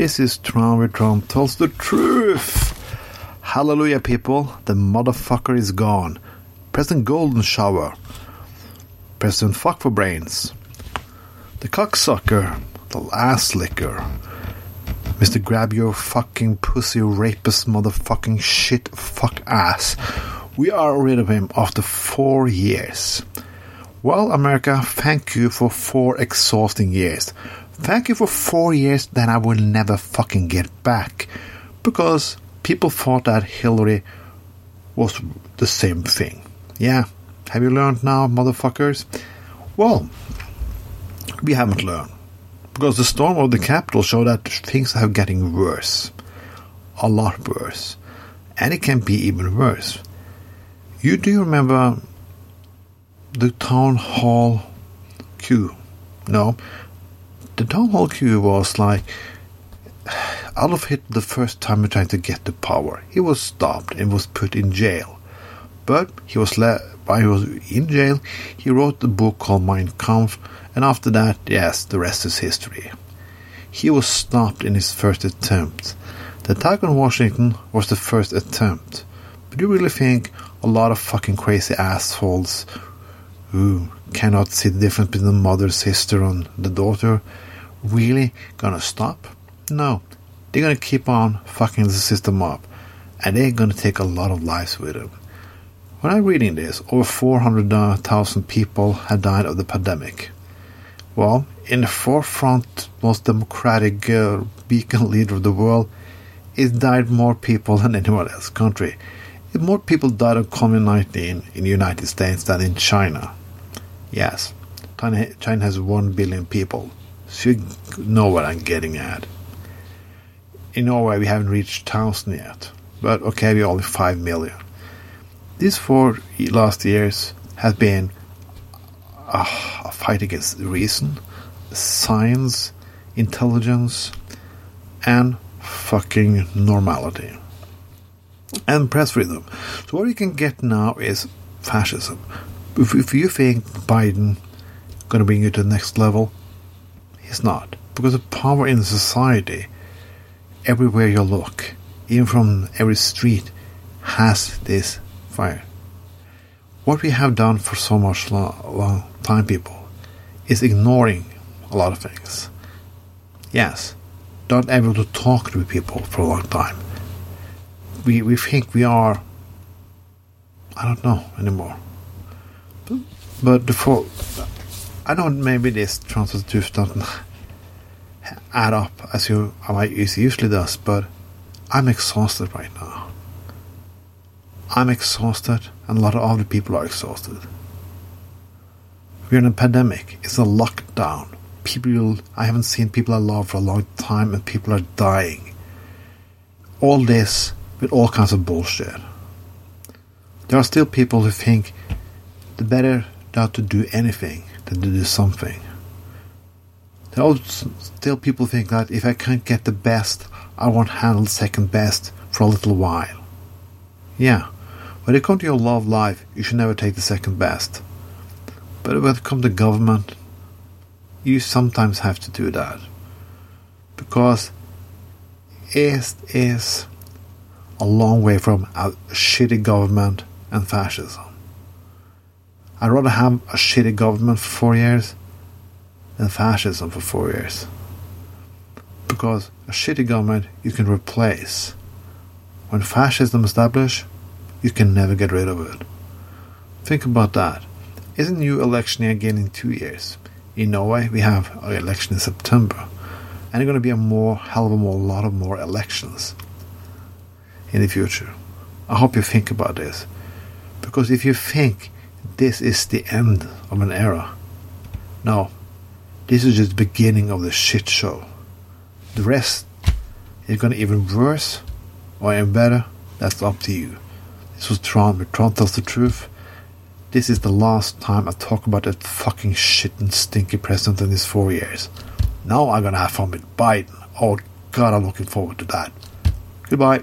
This is Tron where Tron tells the truth. Hallelujah, people. The motherfucker is gone. President Golden Shower. President Fuck for Brains. The cocksucker. The ass licker. Mr. Grab Your Fucking Pussy Rapist Motherfucking Shit Fuck Ass. We are rid of him after four years. Well, America, thank you for four exhausting years. Thank you for four years that I will never fucking get back. Because people thought that Hillary was the same thing. Yeah, have you learned now, motherfuckers? Well, we haven't learned. Because the storm of the Capitol showed that things are getting worse. A lot worse. And it can be even worse. You do remember the town hall queue? No. The town hall queue was like Adolf Hitler the first time he tried to get the power. He was stopped and was put in jail. But he was le- while he was in jail, he wrote a book called Mein Kampf, and after that, yes, the rest is history. He was stopped in his first attempt. The attack on Washington was the first attempt. But do you really think a lot of fucking crazy assholes who cannot see the difference between the mother's sister and the daughter really gonna stop? No. They're gonna keep on fucking the system up. And they're gonna take a lot of lives with them. When I'm reading this, over 400,000 people had died of the pandemic. Well, in the forefront, most democratic uh, beacon leader of the world, it died more people than anyone else country. More people died of COVID-19 in the United States than in China. Yes, China has 1 billion people, so you know what I'm getting at. In Norway, we haven't reached 1,000 yet, but okay, we're only 5 million. These four last years have been a, a fight against reason, science, intelligence, and fucking normality. And press freedom. So what you can get now is fascism. If, if you think Biden going to bring you to the next level, he's not. Because the power in society, everywhere you look, even from every street, has this fire. What we have done for so much long, long time, people, is ignoring a lot of things. Yes, not able to talk to people for a long time. We we think we are. I don't know anymore. But, but the I know maybe this transfer truth doesn't add up as you as it usually does, but I'm exhausted right now. I'm exhausted, and a lot of other people are exhausted. We're in a pandemic. It's a lockdown. People, I haven't seen people I love for a long time, and people are dying. All this with all kinds of bullshit. There are still people who think the better not to do anything than to do something. Are still people think that if I can't get the best, I won't handle second best for a little while. Yeah, when it comes to your love life, you should never take the second best. But when it comes to government, you sometimes have to do that. Because it is a long way from a shitty government and fascism. I'd rather have a shitty government for four years than fascism for four years. Because a shitty government you can replace. When fascism established, you can never get rid of it. Think about that. Isn't new election again in two years? In Norway, we have an election in September, and there are going to be a more, hell of a more, lot of more elections in the future. I hope you think about this, because if you think this is the end of an era, no, this is just the beginning of the shit show. The rest is going to even worse or even better. That's up to you. This was Tron, but Tron tells the truth. This is the last time I talk about that fucking shit and stinky president in these four years. Now I'm gonna have fun with Biden. Oh god, I'm looking forward to that. Goodbye.